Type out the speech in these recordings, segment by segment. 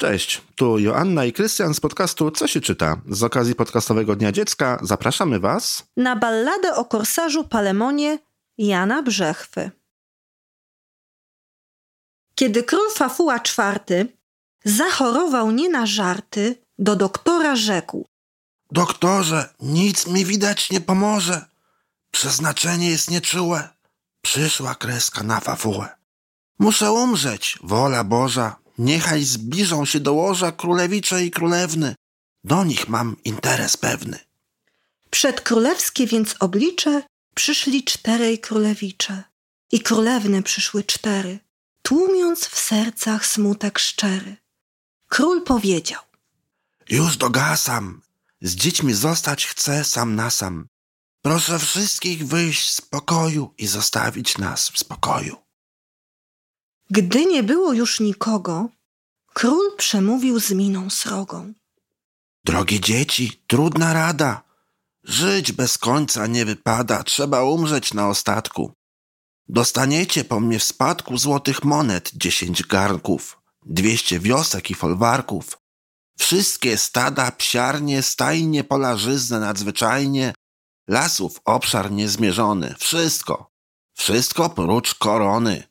Cześć, tu Joanna i Krystian z podcastu Co się czyta. Z okazji podcastowego Dnia Dziecka zapraszamy Was na balladę o korsarzu Palemonie Jana Brzechwy. Kiedy król Fafuła IV zachorował nie na żarty, do doktora rzekł: Doktorze, nic mi widać nie pomoże. Przeznaczenie jest nieczułe. Przyszła kreska na fafułę. Muszę umrzeć, wola Boża. Niechaj zbliżą się do łoża królewicze i królewny. Do nich mam interes pewny. Przed królewskie więc oblicze przyszli czterej królewicze i królewny przyszły cztery, tłumiąc w sercach smutek szczery. Król powiedział: Już dogasam, z dziećmi zostać chcę sam na sam. Proszę wszystkich wyjść z pokoju i zostawić nas w spokoju. Gdy nie było już nikogo, król przemówił z miną srogą. Drogie dzieci, trudna rada. Żyć bez końca nie wypada, trzeba umrzeć na ostatku. Dostaniecie po mnie w spadku złotych monet dziesięć garnków, dwieście wiosek i folwarków. Wszystkie stada, psiarnie, stajnie, polarzyzne nadzwyczajnie, lasów obszar niezmierzony, wszystko, wszystko prócz korony.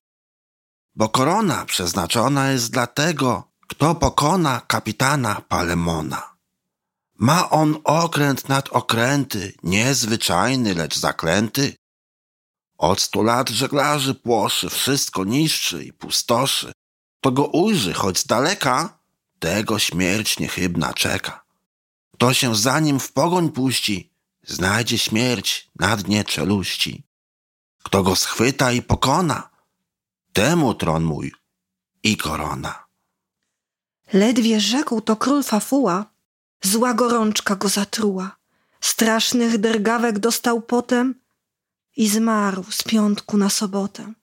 Bo korona przeznaczona jest dla tego, kto pokona kapitana Palemona. Ma on okręt nad okręty, niezwyczajny, lecz zaklęty. Od stu lat żeglarzy płoszy, wszystko niszczy i pustoszy. To go ujrzy, choć z daleka, tego śmierć niechybna czeka. Kto się za nim w pogoń puści, znajdzie śmierć na dnie czeluści. Kto go schwyta i pokona, temu tron mój i korona. Ledwie rzekł to król Fafuła, zła gorączka go zatruła. Strasznych drgawek dostał potem i zmarł z piątku na sobotę.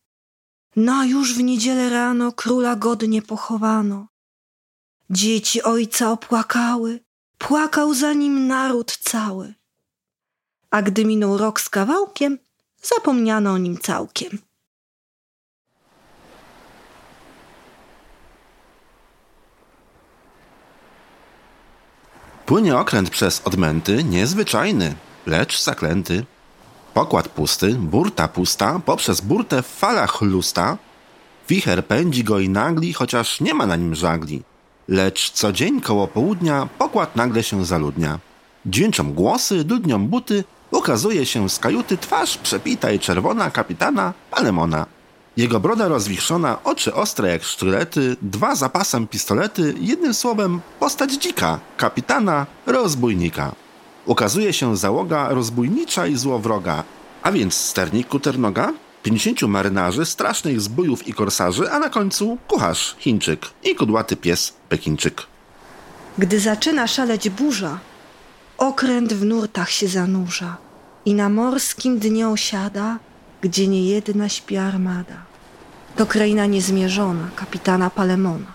No już w niedzielę rano króla godnie pochowano. Dzieci ojca opłakały, płakał za nim naród cały. A gdy minął rok z kawałkiem, zapomniano o nim całkiem. Płynie okręt przez odmęty, niezwyczajny, lecz zaklęty. Pokład pusty, burta pusta, poprzez burtę w falach lusta. Wicher pędzi go i nagli, chociaż nie ma na nim żagli. Lecz co dzień koło południa pokład nagle się zaludnia. Dźwięczą głosy, dudnią buty, ukazuje się z kajuty twarz przepita i czerwona kapitana Palemona. Jego broda rozwichrzona, oczy ostre jak sztylety, dwa zapasem pistolety, jednym słowem postać dzika, kapitana, rozbójnika. Ukazuje się załoga rozbójnicza i złowroga, a więc sternik kuternoga, pięćdziesięciu marynarzy, strasznych zbójów i korsarzy, a na końcu kucharz, Chińczyk i kudłaty pies, Pekińczyk. Gdy zaczyna szaleć burza, okręt w nurtach się zanurza i na morskim dnie osiada, gdzie nie jedna śpi armada. To kraina niezmierzona, kapitana Palemona.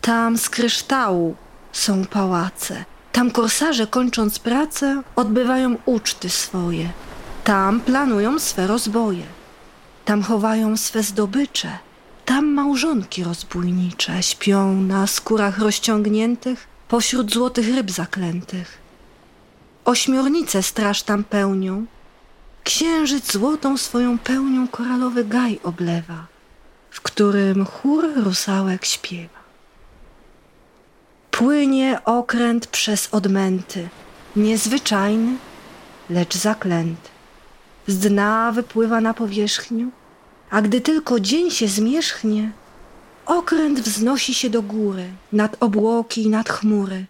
Tam z kryształu są pałace, tam korsarze kończąc pracę odbywają uczty swoje, tam planują swe rozboje, tam chowają swe zdobycze, tam małżonki rozbójnicze śpią na skórach rozciągniętych pośród złotych ryb zaklętych. Ośmiornice straż tam pełnią, księżyc złotą swoją pełnią koralowy gaj oblewa, w którym chór rusałek śpiewa. Płynie okręt przez odmęty, niezwyczajny, lecz zaklęty. Z dna wypływa na powierzchnię, a gdy tylko dzień się zmierzchnie, okręt wznosi się do góry, nad obłoki i nad chmury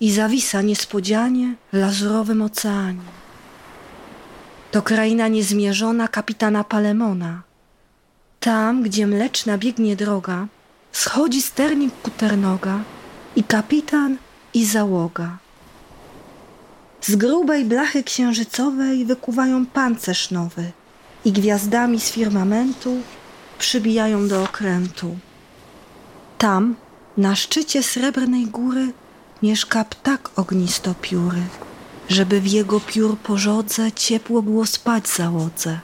i zawisa niespodzianie w lazurowym oceanie. To kraina niezmierzona kapitana Palemona. Tam, gdzie mleczna biegnie droga, schodzi sternik kuternoga i kapitan i załoga. Z grubej blachy księżycowej wykuwają pancerz nowy i gwiazdami z firmamentu przybijają do okrętu. Tam, na szczycie srebrnej góry, mieszka ptak ognistopióry żeby w jego piór pożodze ciepło było spać załodze.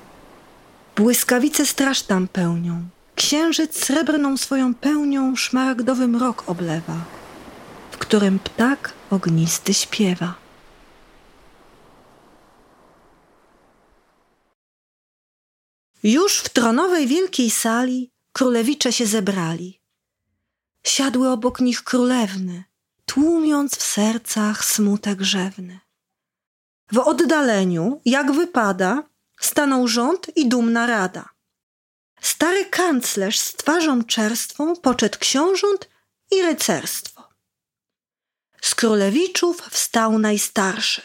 Błyskawice straż tam pełnią, księżyc srebrną swoją pełnią szmaragdowy mrok oblewa, w którym ptak ognisty śpiewa. Już w tronowej wielkiej sali królewicze się zebrali. Siadły obok nich królewny, tłumiąc w sercach smutek rzewny. W oddaleniu, jak wypada, stanął rząd i dumna rada. Stary kanclerz z twarzą czerstwą poczet książąt i rycerstwo. Z królewiczów wstał najstarszy.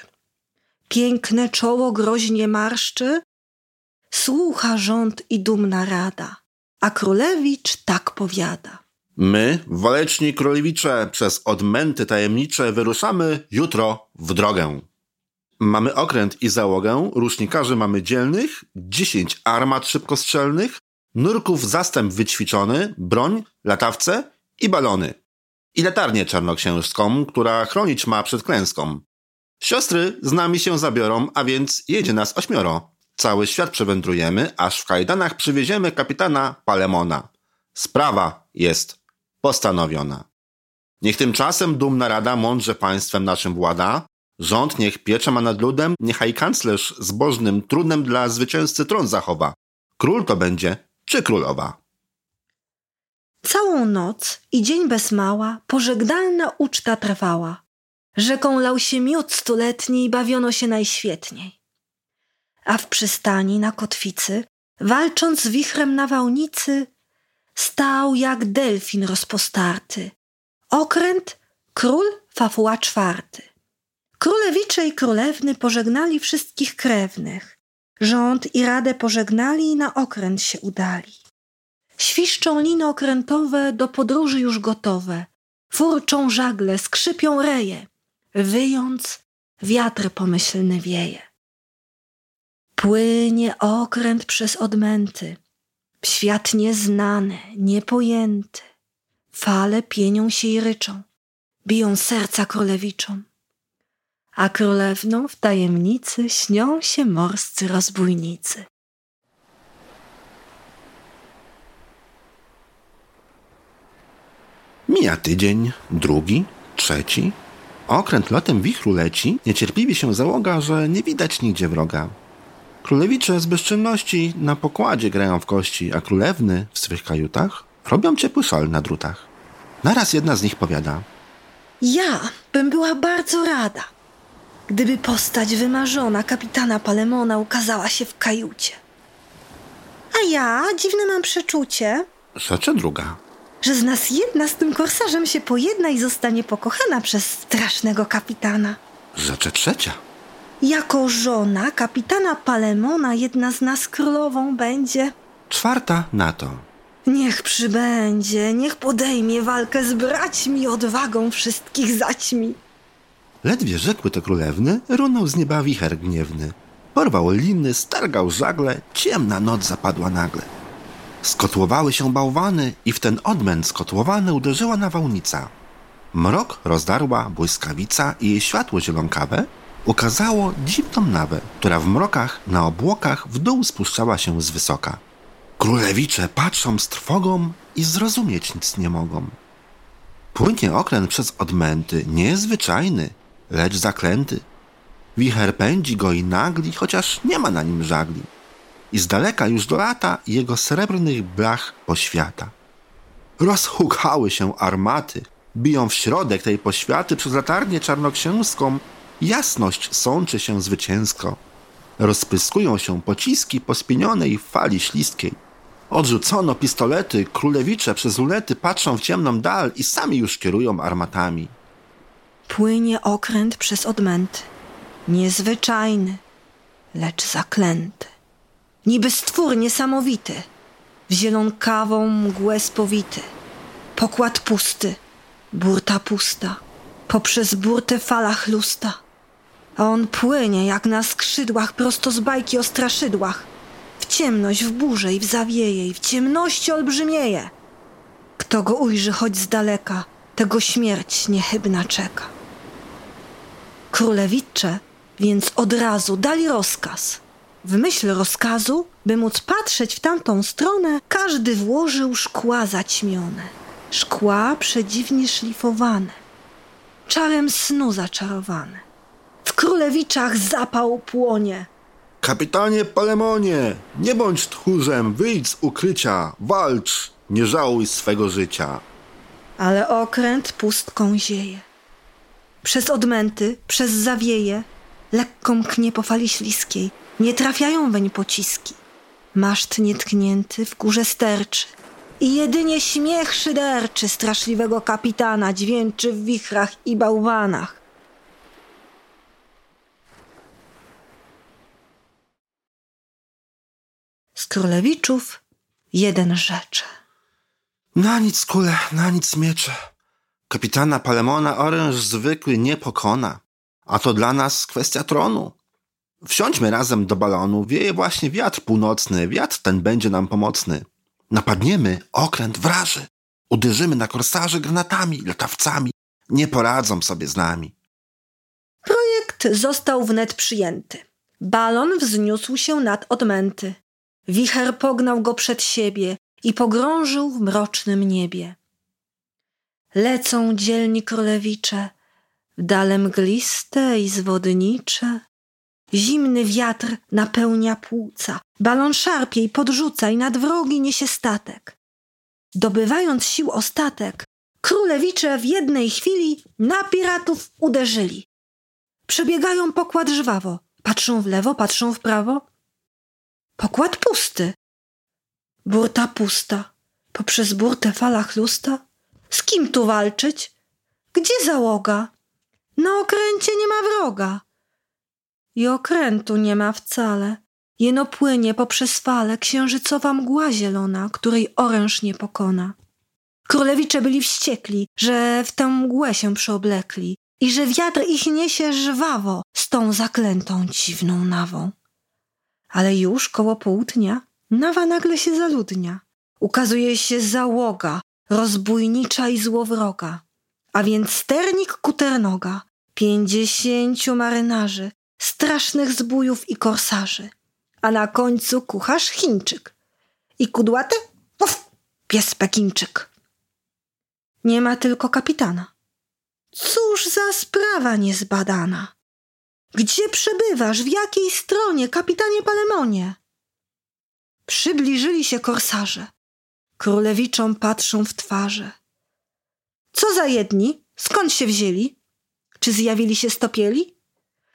Piękne czoło groźnie marszczy, słucha rząd i dumna rada, a królewicz tak powiada. My, waleczni królewicze, przez odmęty tajemnicze wyruszamy jutro w drogę. Mamy okręt i załogę, rusznikarzy mamy dzielnych, dziesięć armat szybkostrzelnych, nurków zastęp wyćwiczony, broń, latawce i balony. I latarnię czarnoksiężską, która chronić ma przed klęską. Siostry z nami się zabiorą, a więc jedzie nas ośmioro. Cały świat przewędrujemy, aż w kajdanach przywieziemy kapitana Palemona. Sprawa jest postanowiona. Niech tymczasem dumna rada mądrze państwem naszym włada, rząd niech piecza ma nad ludem, niechaj kanclerz zbożnym trudem dla zwycięzcy tron zachowa. Król to będzie, czy królowa? Całą noc i dzień bez mała pożegnalna uczta trwała. Rzeką lał się miód stuletni i bawiono się najświetniej. A w przystani na kotwicy, walcząc z wichrem nawałnicy, stał jak delfin rozpostarty. Okręt król Fafuła czwarty. Królewicze i królewny pożegnali wszystkich krewnych. Rząd i radę pożegnali i na okręt się udali. Świszczą liny okrętowe, do podróży już gotowe. Furczą żagle, skrzypią reje. Wyjąc, wiatr pomyślny wieje. Płynie okręt przez odmęty. Świat nieznany, niepojęty. Fale pienią się i ryczą. Biją serca królewiczom. A królewną w tajemnicy śnią się morscy rozbójnicy. Mija tydzień, drugi, trzeci. Okręt lotem wichru leci, niecierpliwie się załoga, że nie widać nigdzie wroga. Królewicze z bezczynności na pokładzie grają w kości, a królewny w swych kajutach robią ciepły szal na drutach. Naraz jedna z nich powiada. Ja bym była bardzo rada, gdyby postać wymarzona kapitana Palemona ukazała się w kajucie. A ja dziwne mam przeczucie, Rzecze druga. że z nas jedna z tym korsarzem się pojedna i zostanie pokochana przez strasznego kapitana. Rzecze trzecia. Jako żona kapitana Palemona jedna z nas królową będzie. Czwarta na to. Niech przybędzie, niech podejmie walkę z braćmi, odwagą wszystkich zaćmi. Ledwie rzekły te królewny, runął z nieba wicher gniewny. Porwał liny, stargał żagle, ciemna noc zapadła nagle. Skotłowały się bałwany i w ten odmęt skotłowany uderzyła nawałnica. Mrok rozdarła błyskawica i jej światło zielonkawe ukazało dziwną nawę, która w mrokach na obłokach w dół spuszczała się z wysoka. Królewicze patrzą z trwogą i zrozumieć nic nie mogą. Płynie okręt przez odmęty, niezwyczajny, lecz zaklęty. Wicher pędzi go i nagli, chociaż nie ma na nim żagli. I z daleka już do lata jego srebrnych blach poświata. Rozhukały się armaty, biją w środek tej poświaty przez latarnię czarnoksięską. Jasność sączy się zwycięsko. Rozpyskują się pociski po spienionej fali śliskiej. Odrzucono pistolety, królewicze przez ulety patrzą w ciemną dal i sami już kierują armatami. Płynie okręt przez odmęty. Niezwyczajny, lecz zaklęty. Niby stwór niesamowity, w zielonkawą mgłę spowity. Pokład pusty, burta pusta, poprzez burtę fala chlusta. A on płynie jak na skrzydłach prosto z bajki o straszydłach. W ciemność, w burzę i w zawieje i w ciemności olbrzymieje. Kto go ujrzy choć z daleka, tego śmierć niechybna czeka. Królewicze więc od razu dali rozkaz. W myśl rozkazu, by móc patrzeć w tamtą stronę, każdy włożył szkła zaćmione, szkła przedziwnie szlifowane, czarem snu zaczarowane. W królewiczach zapał płonie. Kapitanie Palemonie, nie bądź tchórzem, wyjdź z ukrycia, walcz, nie żałuj swego życia. Ale okręt pustką zieje. Przez odmęty, przez zawieje, lekko mknie po fali śliskiej, nie trafiają weń pociski. Maszt nietknięty w górze sterczy i jedynie śmiech szyderczy straszliwego kapitana dźwięczy w wichrach i bałwanach. Z królewiczów jeden rzecze. Na nic kule, na nic miecze. Kapitana Palemona oręż zwykły nie pokona, a to dla nas kwestia tronu. Wsiądźmy razem do balonu, wieje właśnie wiatr północny, wiatr ten będzie nam pomocny. Napadniemy, okręt wraży, uderzymy na korsarzy granatami, latawcami, nie poradzą sobie z nami. Projekt został wnet przyjęty. Balon wzniósł się nad odmęty. Wicher pognał go przed siebie i pogrążył w mrocznym niebie. Lecą dzielni królewicze, w dale mgliste i zwodnicze. Zimny wiatr napełnia płuca, balon szarpie i podrzuca i nad wrogi niesie statek. Dobywając sił ostatek, królewicze w jednej chwili na piratów uderzyli. Przebiegają pokład żwawo, patrzą w lewo, patrzą w prawo. Pokład pusty. Burta pusta, poprzez burtę fala chlusta. Z kim tu walczyć? Gdzie załoga? Na okręcie nie ma wroga. I okrętu nie ma wcale. Jeno płynie poprzez fale księżycowa mgła zielona, której oręż nie pokona. Królewicze byli wściekli, że w tę mgłę się przeoblekli i że wiatr ich niesie żwawo z tą zaklętą dziwną nawą. Ale już koło południa nawa nagle się zaludnia. Ukazuje się załoga, rozbójnicza i złowroga, a więc sternik kuternoga, pięćdziesięciu marynarzy, strasznych zbójów i korsarzy, a na końcu kucharz Chińczyk i kudłaty, uf, pies Pekinczyk. Nie ma tylko kapitana. Cóż za sprawa niezbadana? Gdzie przebywasz? W jakiej stronie, kapitanie Palemonie? Przybliżyli się korsarze. Królewiczom patrzą w twarze. Co za jedni? Skąd się wzięli? Czy zjawili się stopieli?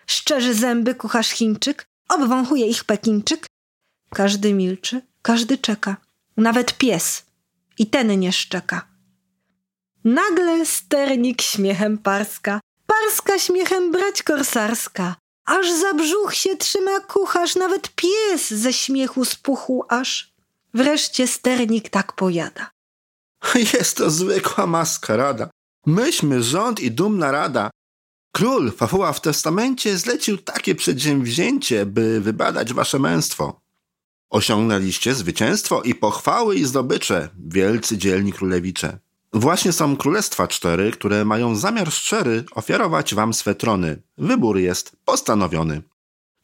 Szczerzy zęby kucharz Chińczyk, obwąchuje ich Pekinczyk. Każdy milczy, każdy czeka. Nawet pies. I ten nie szczeka. Nagle sternik śmiechem parska, parska śmiechem brać korsarska. Aż za brzuch się trzyma kucharz, nawet pies ze śmiechu spuchł aż. Wreszcie sternik tak pojada. Jest to zwykła maskarada. Myśmy rząd i dumna rada. Król Fafuła w testamencie zlecił takie przedsięwzięcie, by wybadać wasze męstwo. Osiągnęliście zwycięstwo i pochwały i zdobycze, wielcy dzielni królewicze. Właśnie są królestwa cztery, które mają zamiar szczery ofiarować wam swe trony. Wybór jest postanowiony.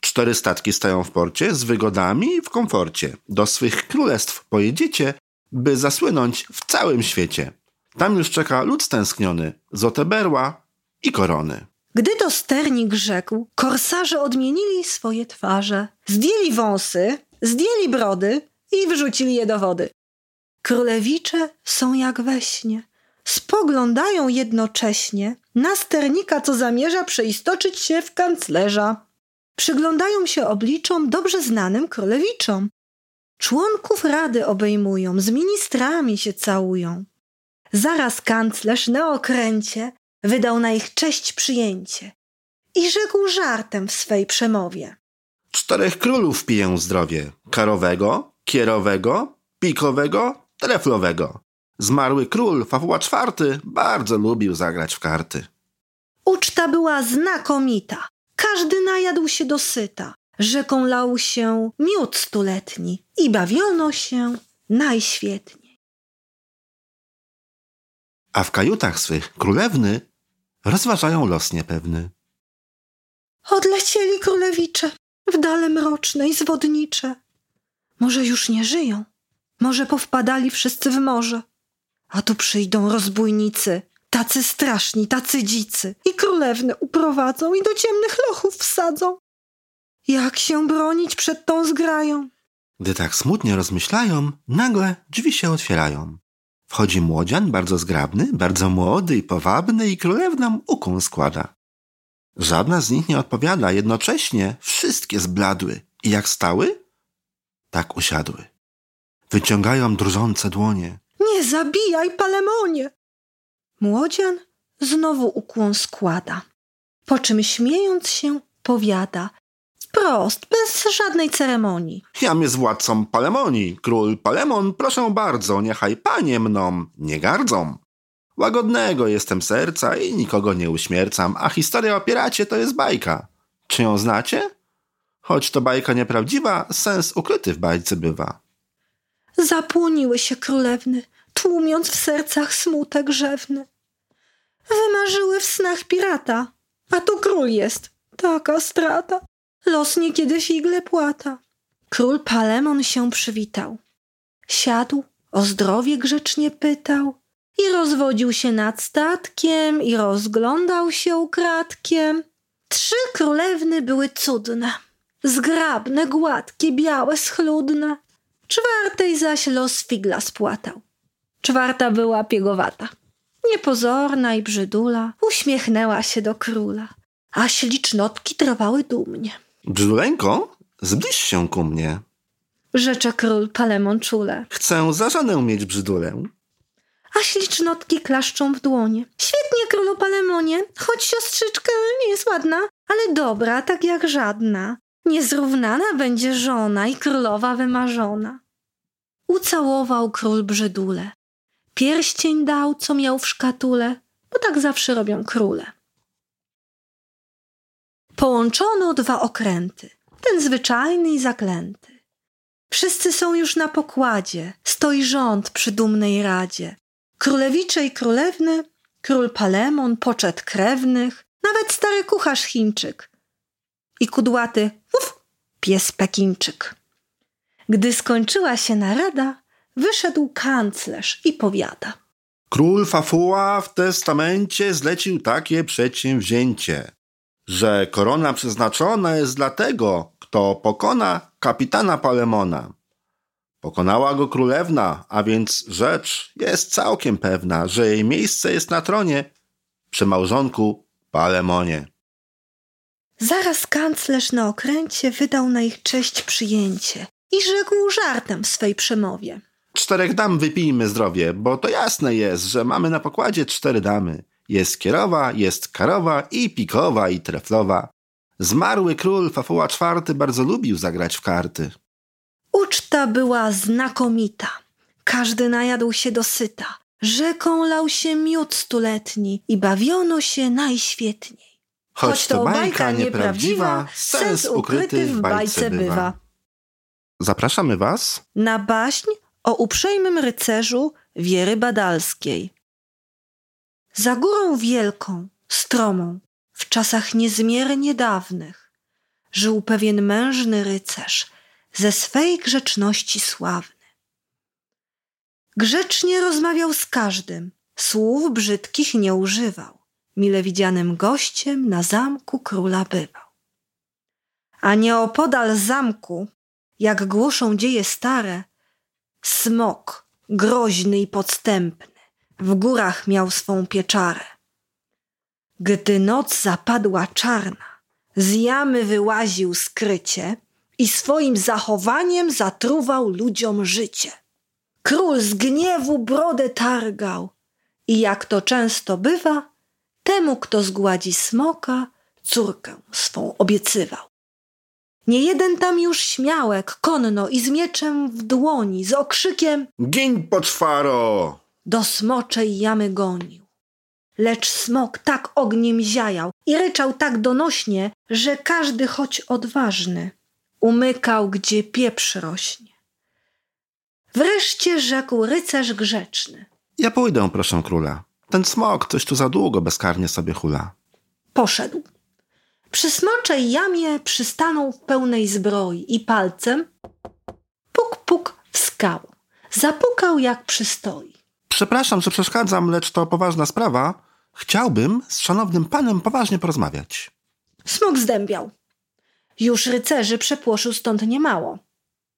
Cztery statki stają w porcie z wygodami i w komforcie. Do swych królestw pojedziecie, by zasłynąć w całym świecie. Tam już czeka lud stęskniony, złote berła i korony. Gdy to sternik rzekł, korsarze odmienili swoje twarze. Zdjęli wąsy, zdjęli brody i wrzucili je do wody. Królewicze są jak we śnie. Spoglądają jednocześnie na sternika, co zamierza przeistoczyć się w kanclerza. Przyglądają się obliczom dobrze znanym królewiczom. Członków rady obejmują, z ministrami się całują. Zaraz kanclerz na okręcie wydał na ich cześć przyjęcie i rzekł żartem w swej przemowie. Czterech królów piję zdrowie. Karowego, kierowego, pikowego, treflowego. Zmarły król Fafuła IV bardzo lubił zagrać w karty. Uczta była znakomita. Każdy najadł się dosyta. Rzeką lał się miód stuletni i bawiono się najświetniej. A w kajutach swych królewny rozważają los niepewny. Odlecieli królewicze. w dale mroczne i zwodnicze. Może już nie żyją, może powpadali wszyscy w morze. A tu przyjdą rozbójnicy, tacy straszni, tacy dzicy i królewnę uprowadzą i do ciemnych lochów wsadzą. Jak się bronić przed tą zgrają? Gdy tak smutnie rozmyślają, nagle drzwi się otwierają. Wchodzi młodzian, bardzo zgrabny, bardzo młody i powabny i królewną ukłon składa. Żadna z nich nie odpowiada, jednocześnie wszystkie zbladły i jak stały, tak usiadły. Wyciągają drżące dłonie. Nie zabijaj, Palemonie! Młodzian znowu ukłon składa, po czym śmiejąc się powiada Prost, bez żadnej ceremonii. Jam jest władcą Palemonii. Król Palemon, proszę bardzo, niechaj panie mną nie gardzą. Łagodnego jestem serca i nikogo nie uśmiercam, a historia o piracie to jest bajka. Czy ją znacie? Choć to bajka nieprawdziwa, sens ukryty w bajce bywa. Zapłoniły się królewny, tłumiąc w sercach smutek rzewny. Wymarzyły w snach pirata, a to król jest, taka strata. Los niekiedy figle płata. Król Palemon się przywitał. Siadł, o zdrowie grzecznie pytał i rozwodził się nad statkiem i rozglądał się ukradkiem. Trzy królewny były cudne, zgrabne, gładkie, białe, schludne. Czwartej zaś los figla spłatał. Czwarta była piegowata. Niepozorna i brzydula uśmiechnęła się do króla, a ślicznotki trwały dumnie. Brzyduleńko, zbliż się ku mnie. Rzecze król Palemon czule. Chcę za żonę mieć brzydulę. A ślicznotki klaszczą w dłonie. Świetnie, królu Palemonie, choć siostrzyczka nie jest ładna, ale dobra, tak jak żadna. Niezrównana będzie żona i królowa wymarzona. Ucałował król brzydule. Pierścień dał, co miał w szkatule, bo tak zawsze robią króle. Połączono dwa okręty, ten zwyczajny i zaklęty. Wszyscy są już na pokładzie, stoi rząd przy dumnej radzie. Królewicze i królewny, król Palemon, poczet krewnych, nawet stary kucharz Chińczyk i kudłaty, uf, pies Pekinczyk. Gdy skończyła się narada, wyszedł kanclerz i powiada. Król Fafuła w testamencie zlecił takie przedsięwzięcie że korona przeznaczona jest dla tego, kto pokona kapitana Palemona. Pokonała go królewna, a więc rzecz jest całkiem pewna, że jej miejsce jest na tronie przy małżonku Palemonie. Zaraz kanclerz na okręcie wydał na ich cześć przyjęcie i rzekł żartem w swej przemowie. Czterech dam wypijmy zdrowie, bo to jasne jest, że mamy na pokładzie cztery damy. Jest kierowa, jest karowa i pikowa i treflowa. Zmarły król Fafuła IV bardzo lubił zagrać w karty. Uczta była znakomita. Każdy najadł się dosyta. Rzeką lał się miód stuletni i bawiono się najświetniej. Choć to bajka nieprawdziwa, sens ukryty w bajce bywa. Zapraszamy Was Na baśń o uprzejmym rycerzu Wiery Badalskiej. Za górą wielką, stromą, w czasach niezmiernie dawnych, żył pewien mężny rycerz, ze swej grzeczności sławny. Grzecznie rozmawiał z każdym, słów brzydkich nie używał, mile widzianym gościem na zamku króla bywał. A nieopodal zamku, jak głoszą dzieje stare, smok groźny i podstępny, w górach miał swą pieczarę. Gdy noc zapadła czarna, z jamy wyłaził skrycie i swoim zachowaniem zatruwał ludziom życie. Król z gniewu brodę targał i jak to często bywa, temu, kto zgładzi smoka, córkę swą obiecywał. Nie jeden tam już śmiałek, konno i z mieczem w dłoni, z okrzykiem Giń poczwaro! do smoczej jamy gonił. Lecz smok tak ogniem ziajał i ryczał tak donośnie, że każdy choć odważny umykał, gdzie pieprz rośnie. Wreszcie rzekł rycerz grzeczny. Ja pójdę, proszę króla. Ten smok coś tu za długo bezkarnie sobie hula. Poszedł. Przy smoczej jamie przystanął w pełnej zbroi i palcem puk puk w skał. Zapukał jak przystoi. Przepraszam, że przeszkadzam, lecz to poważna sprawa. Chciałbym z szanownym panem poważnie porozmawiać. Smok zdębiał. Już rycerzy przepłoszył stąd niemało.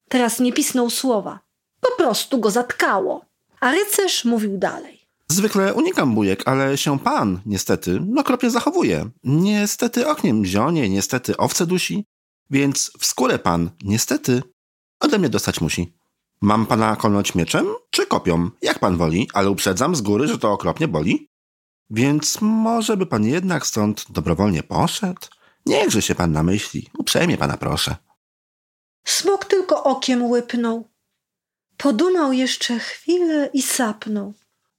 Teraz nie pisnął słowa. Po prostu go zatkało. A rycerz mówił dalej. Zwykle unikam bujek, ale się pan, niestety, okropnie zachowuje. Niestety okniem zionie, niestety owce dusi, więc w skórę pan, niestety, ode mnie dostać musi. Mam pana kolnąć mieczem czy kopią? Jak pan woli, ale uprzedzam z góry, że to okropnie boli. Więc może by pan jednak stąd dobrowolnie poszedł? Niechże się pan namyśli, uprzejmie pana proszę. Smok tylko okiem łypnął. Podumał jeszcze chwilę i sapnął.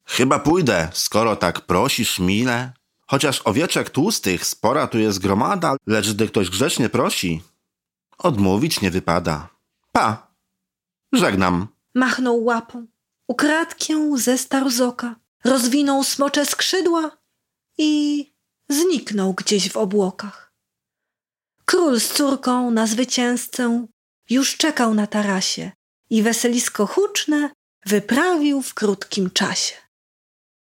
Chyba pójdę, skoro tak prosisz mile. Chociaż owieczek tłustych spora tu jest gromada, lecz gdy ktoś grzecznie prosi, odmówić nie wypada. Pa! Żegnam. Machnął łapą. Ukradkiem zestarł z oka. Rozwinął smocze skrzydła i zniknął gdzieś w obłokach. Król z córką na zwycięzcę już czekał na tarasie i weselisko huczne wyprawił w krótkim czasie.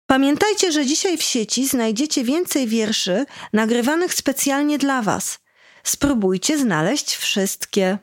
Pamiętajcie, że dzisiaj w sieci znajdziecie więcej wierszy nagrywanych specjalnie dla Was. Spróbujcie znaleźć wszystkie.